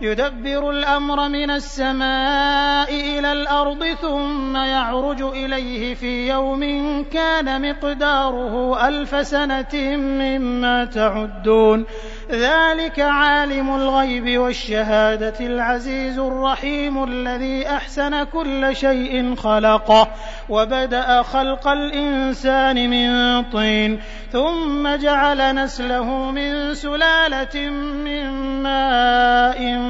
يدبر الأمر من السماء إلى الأرض ثم يعرج إليه في يوم كان مقداره ألف سنة مما تعدون. ذلك عالم الغيب والشهادة العزيز الرحيم الذي أحسن كل شيء خلقه وبدأ خلق الإنسان من طين ثم جعل نسله من سلالة من ماء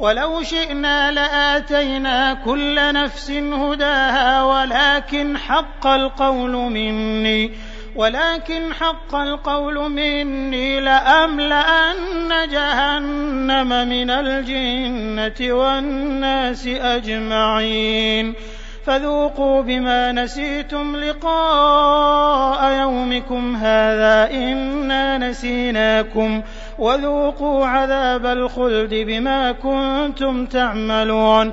ولو شئنا لآتينا كل نفس هداها ولكن حق القول مني ولكن حق القول مني لأملأن جهنم من الجنة والناس أجمعين. فذوقوا بما نسيتم لقاء يومكم هذا إنا نسيناكم وذوقوا عذاب الخلد بما كنتم تعملون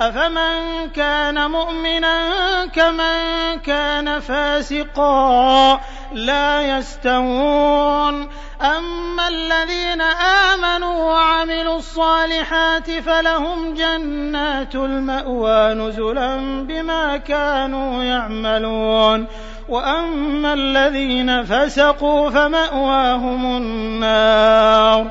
أفمن كان مؤمنا كمن كان فاسقا لا يستوون. أما الذين آمنوا وعملوا الصالحات فلهم جنات المأوى نزلا بما كانوا يعملون. وأما الذين فسقوا فمأواهم النار.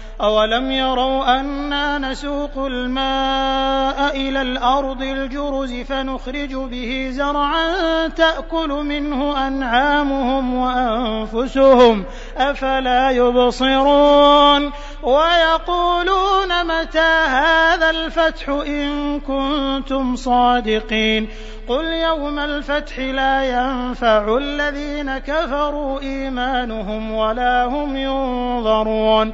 أولم يروا أنا نسوق الماء إلى الأرض الجرز فنخرج به زرعا تأكل منه أنعامهم وأنفسهم أفلا يبصرون ويقولون متى هذا الفتح إن كنتم صادقين قل يوم الفتح لا ينفع الذين كفروا إيمانهم ولا هم ينظرون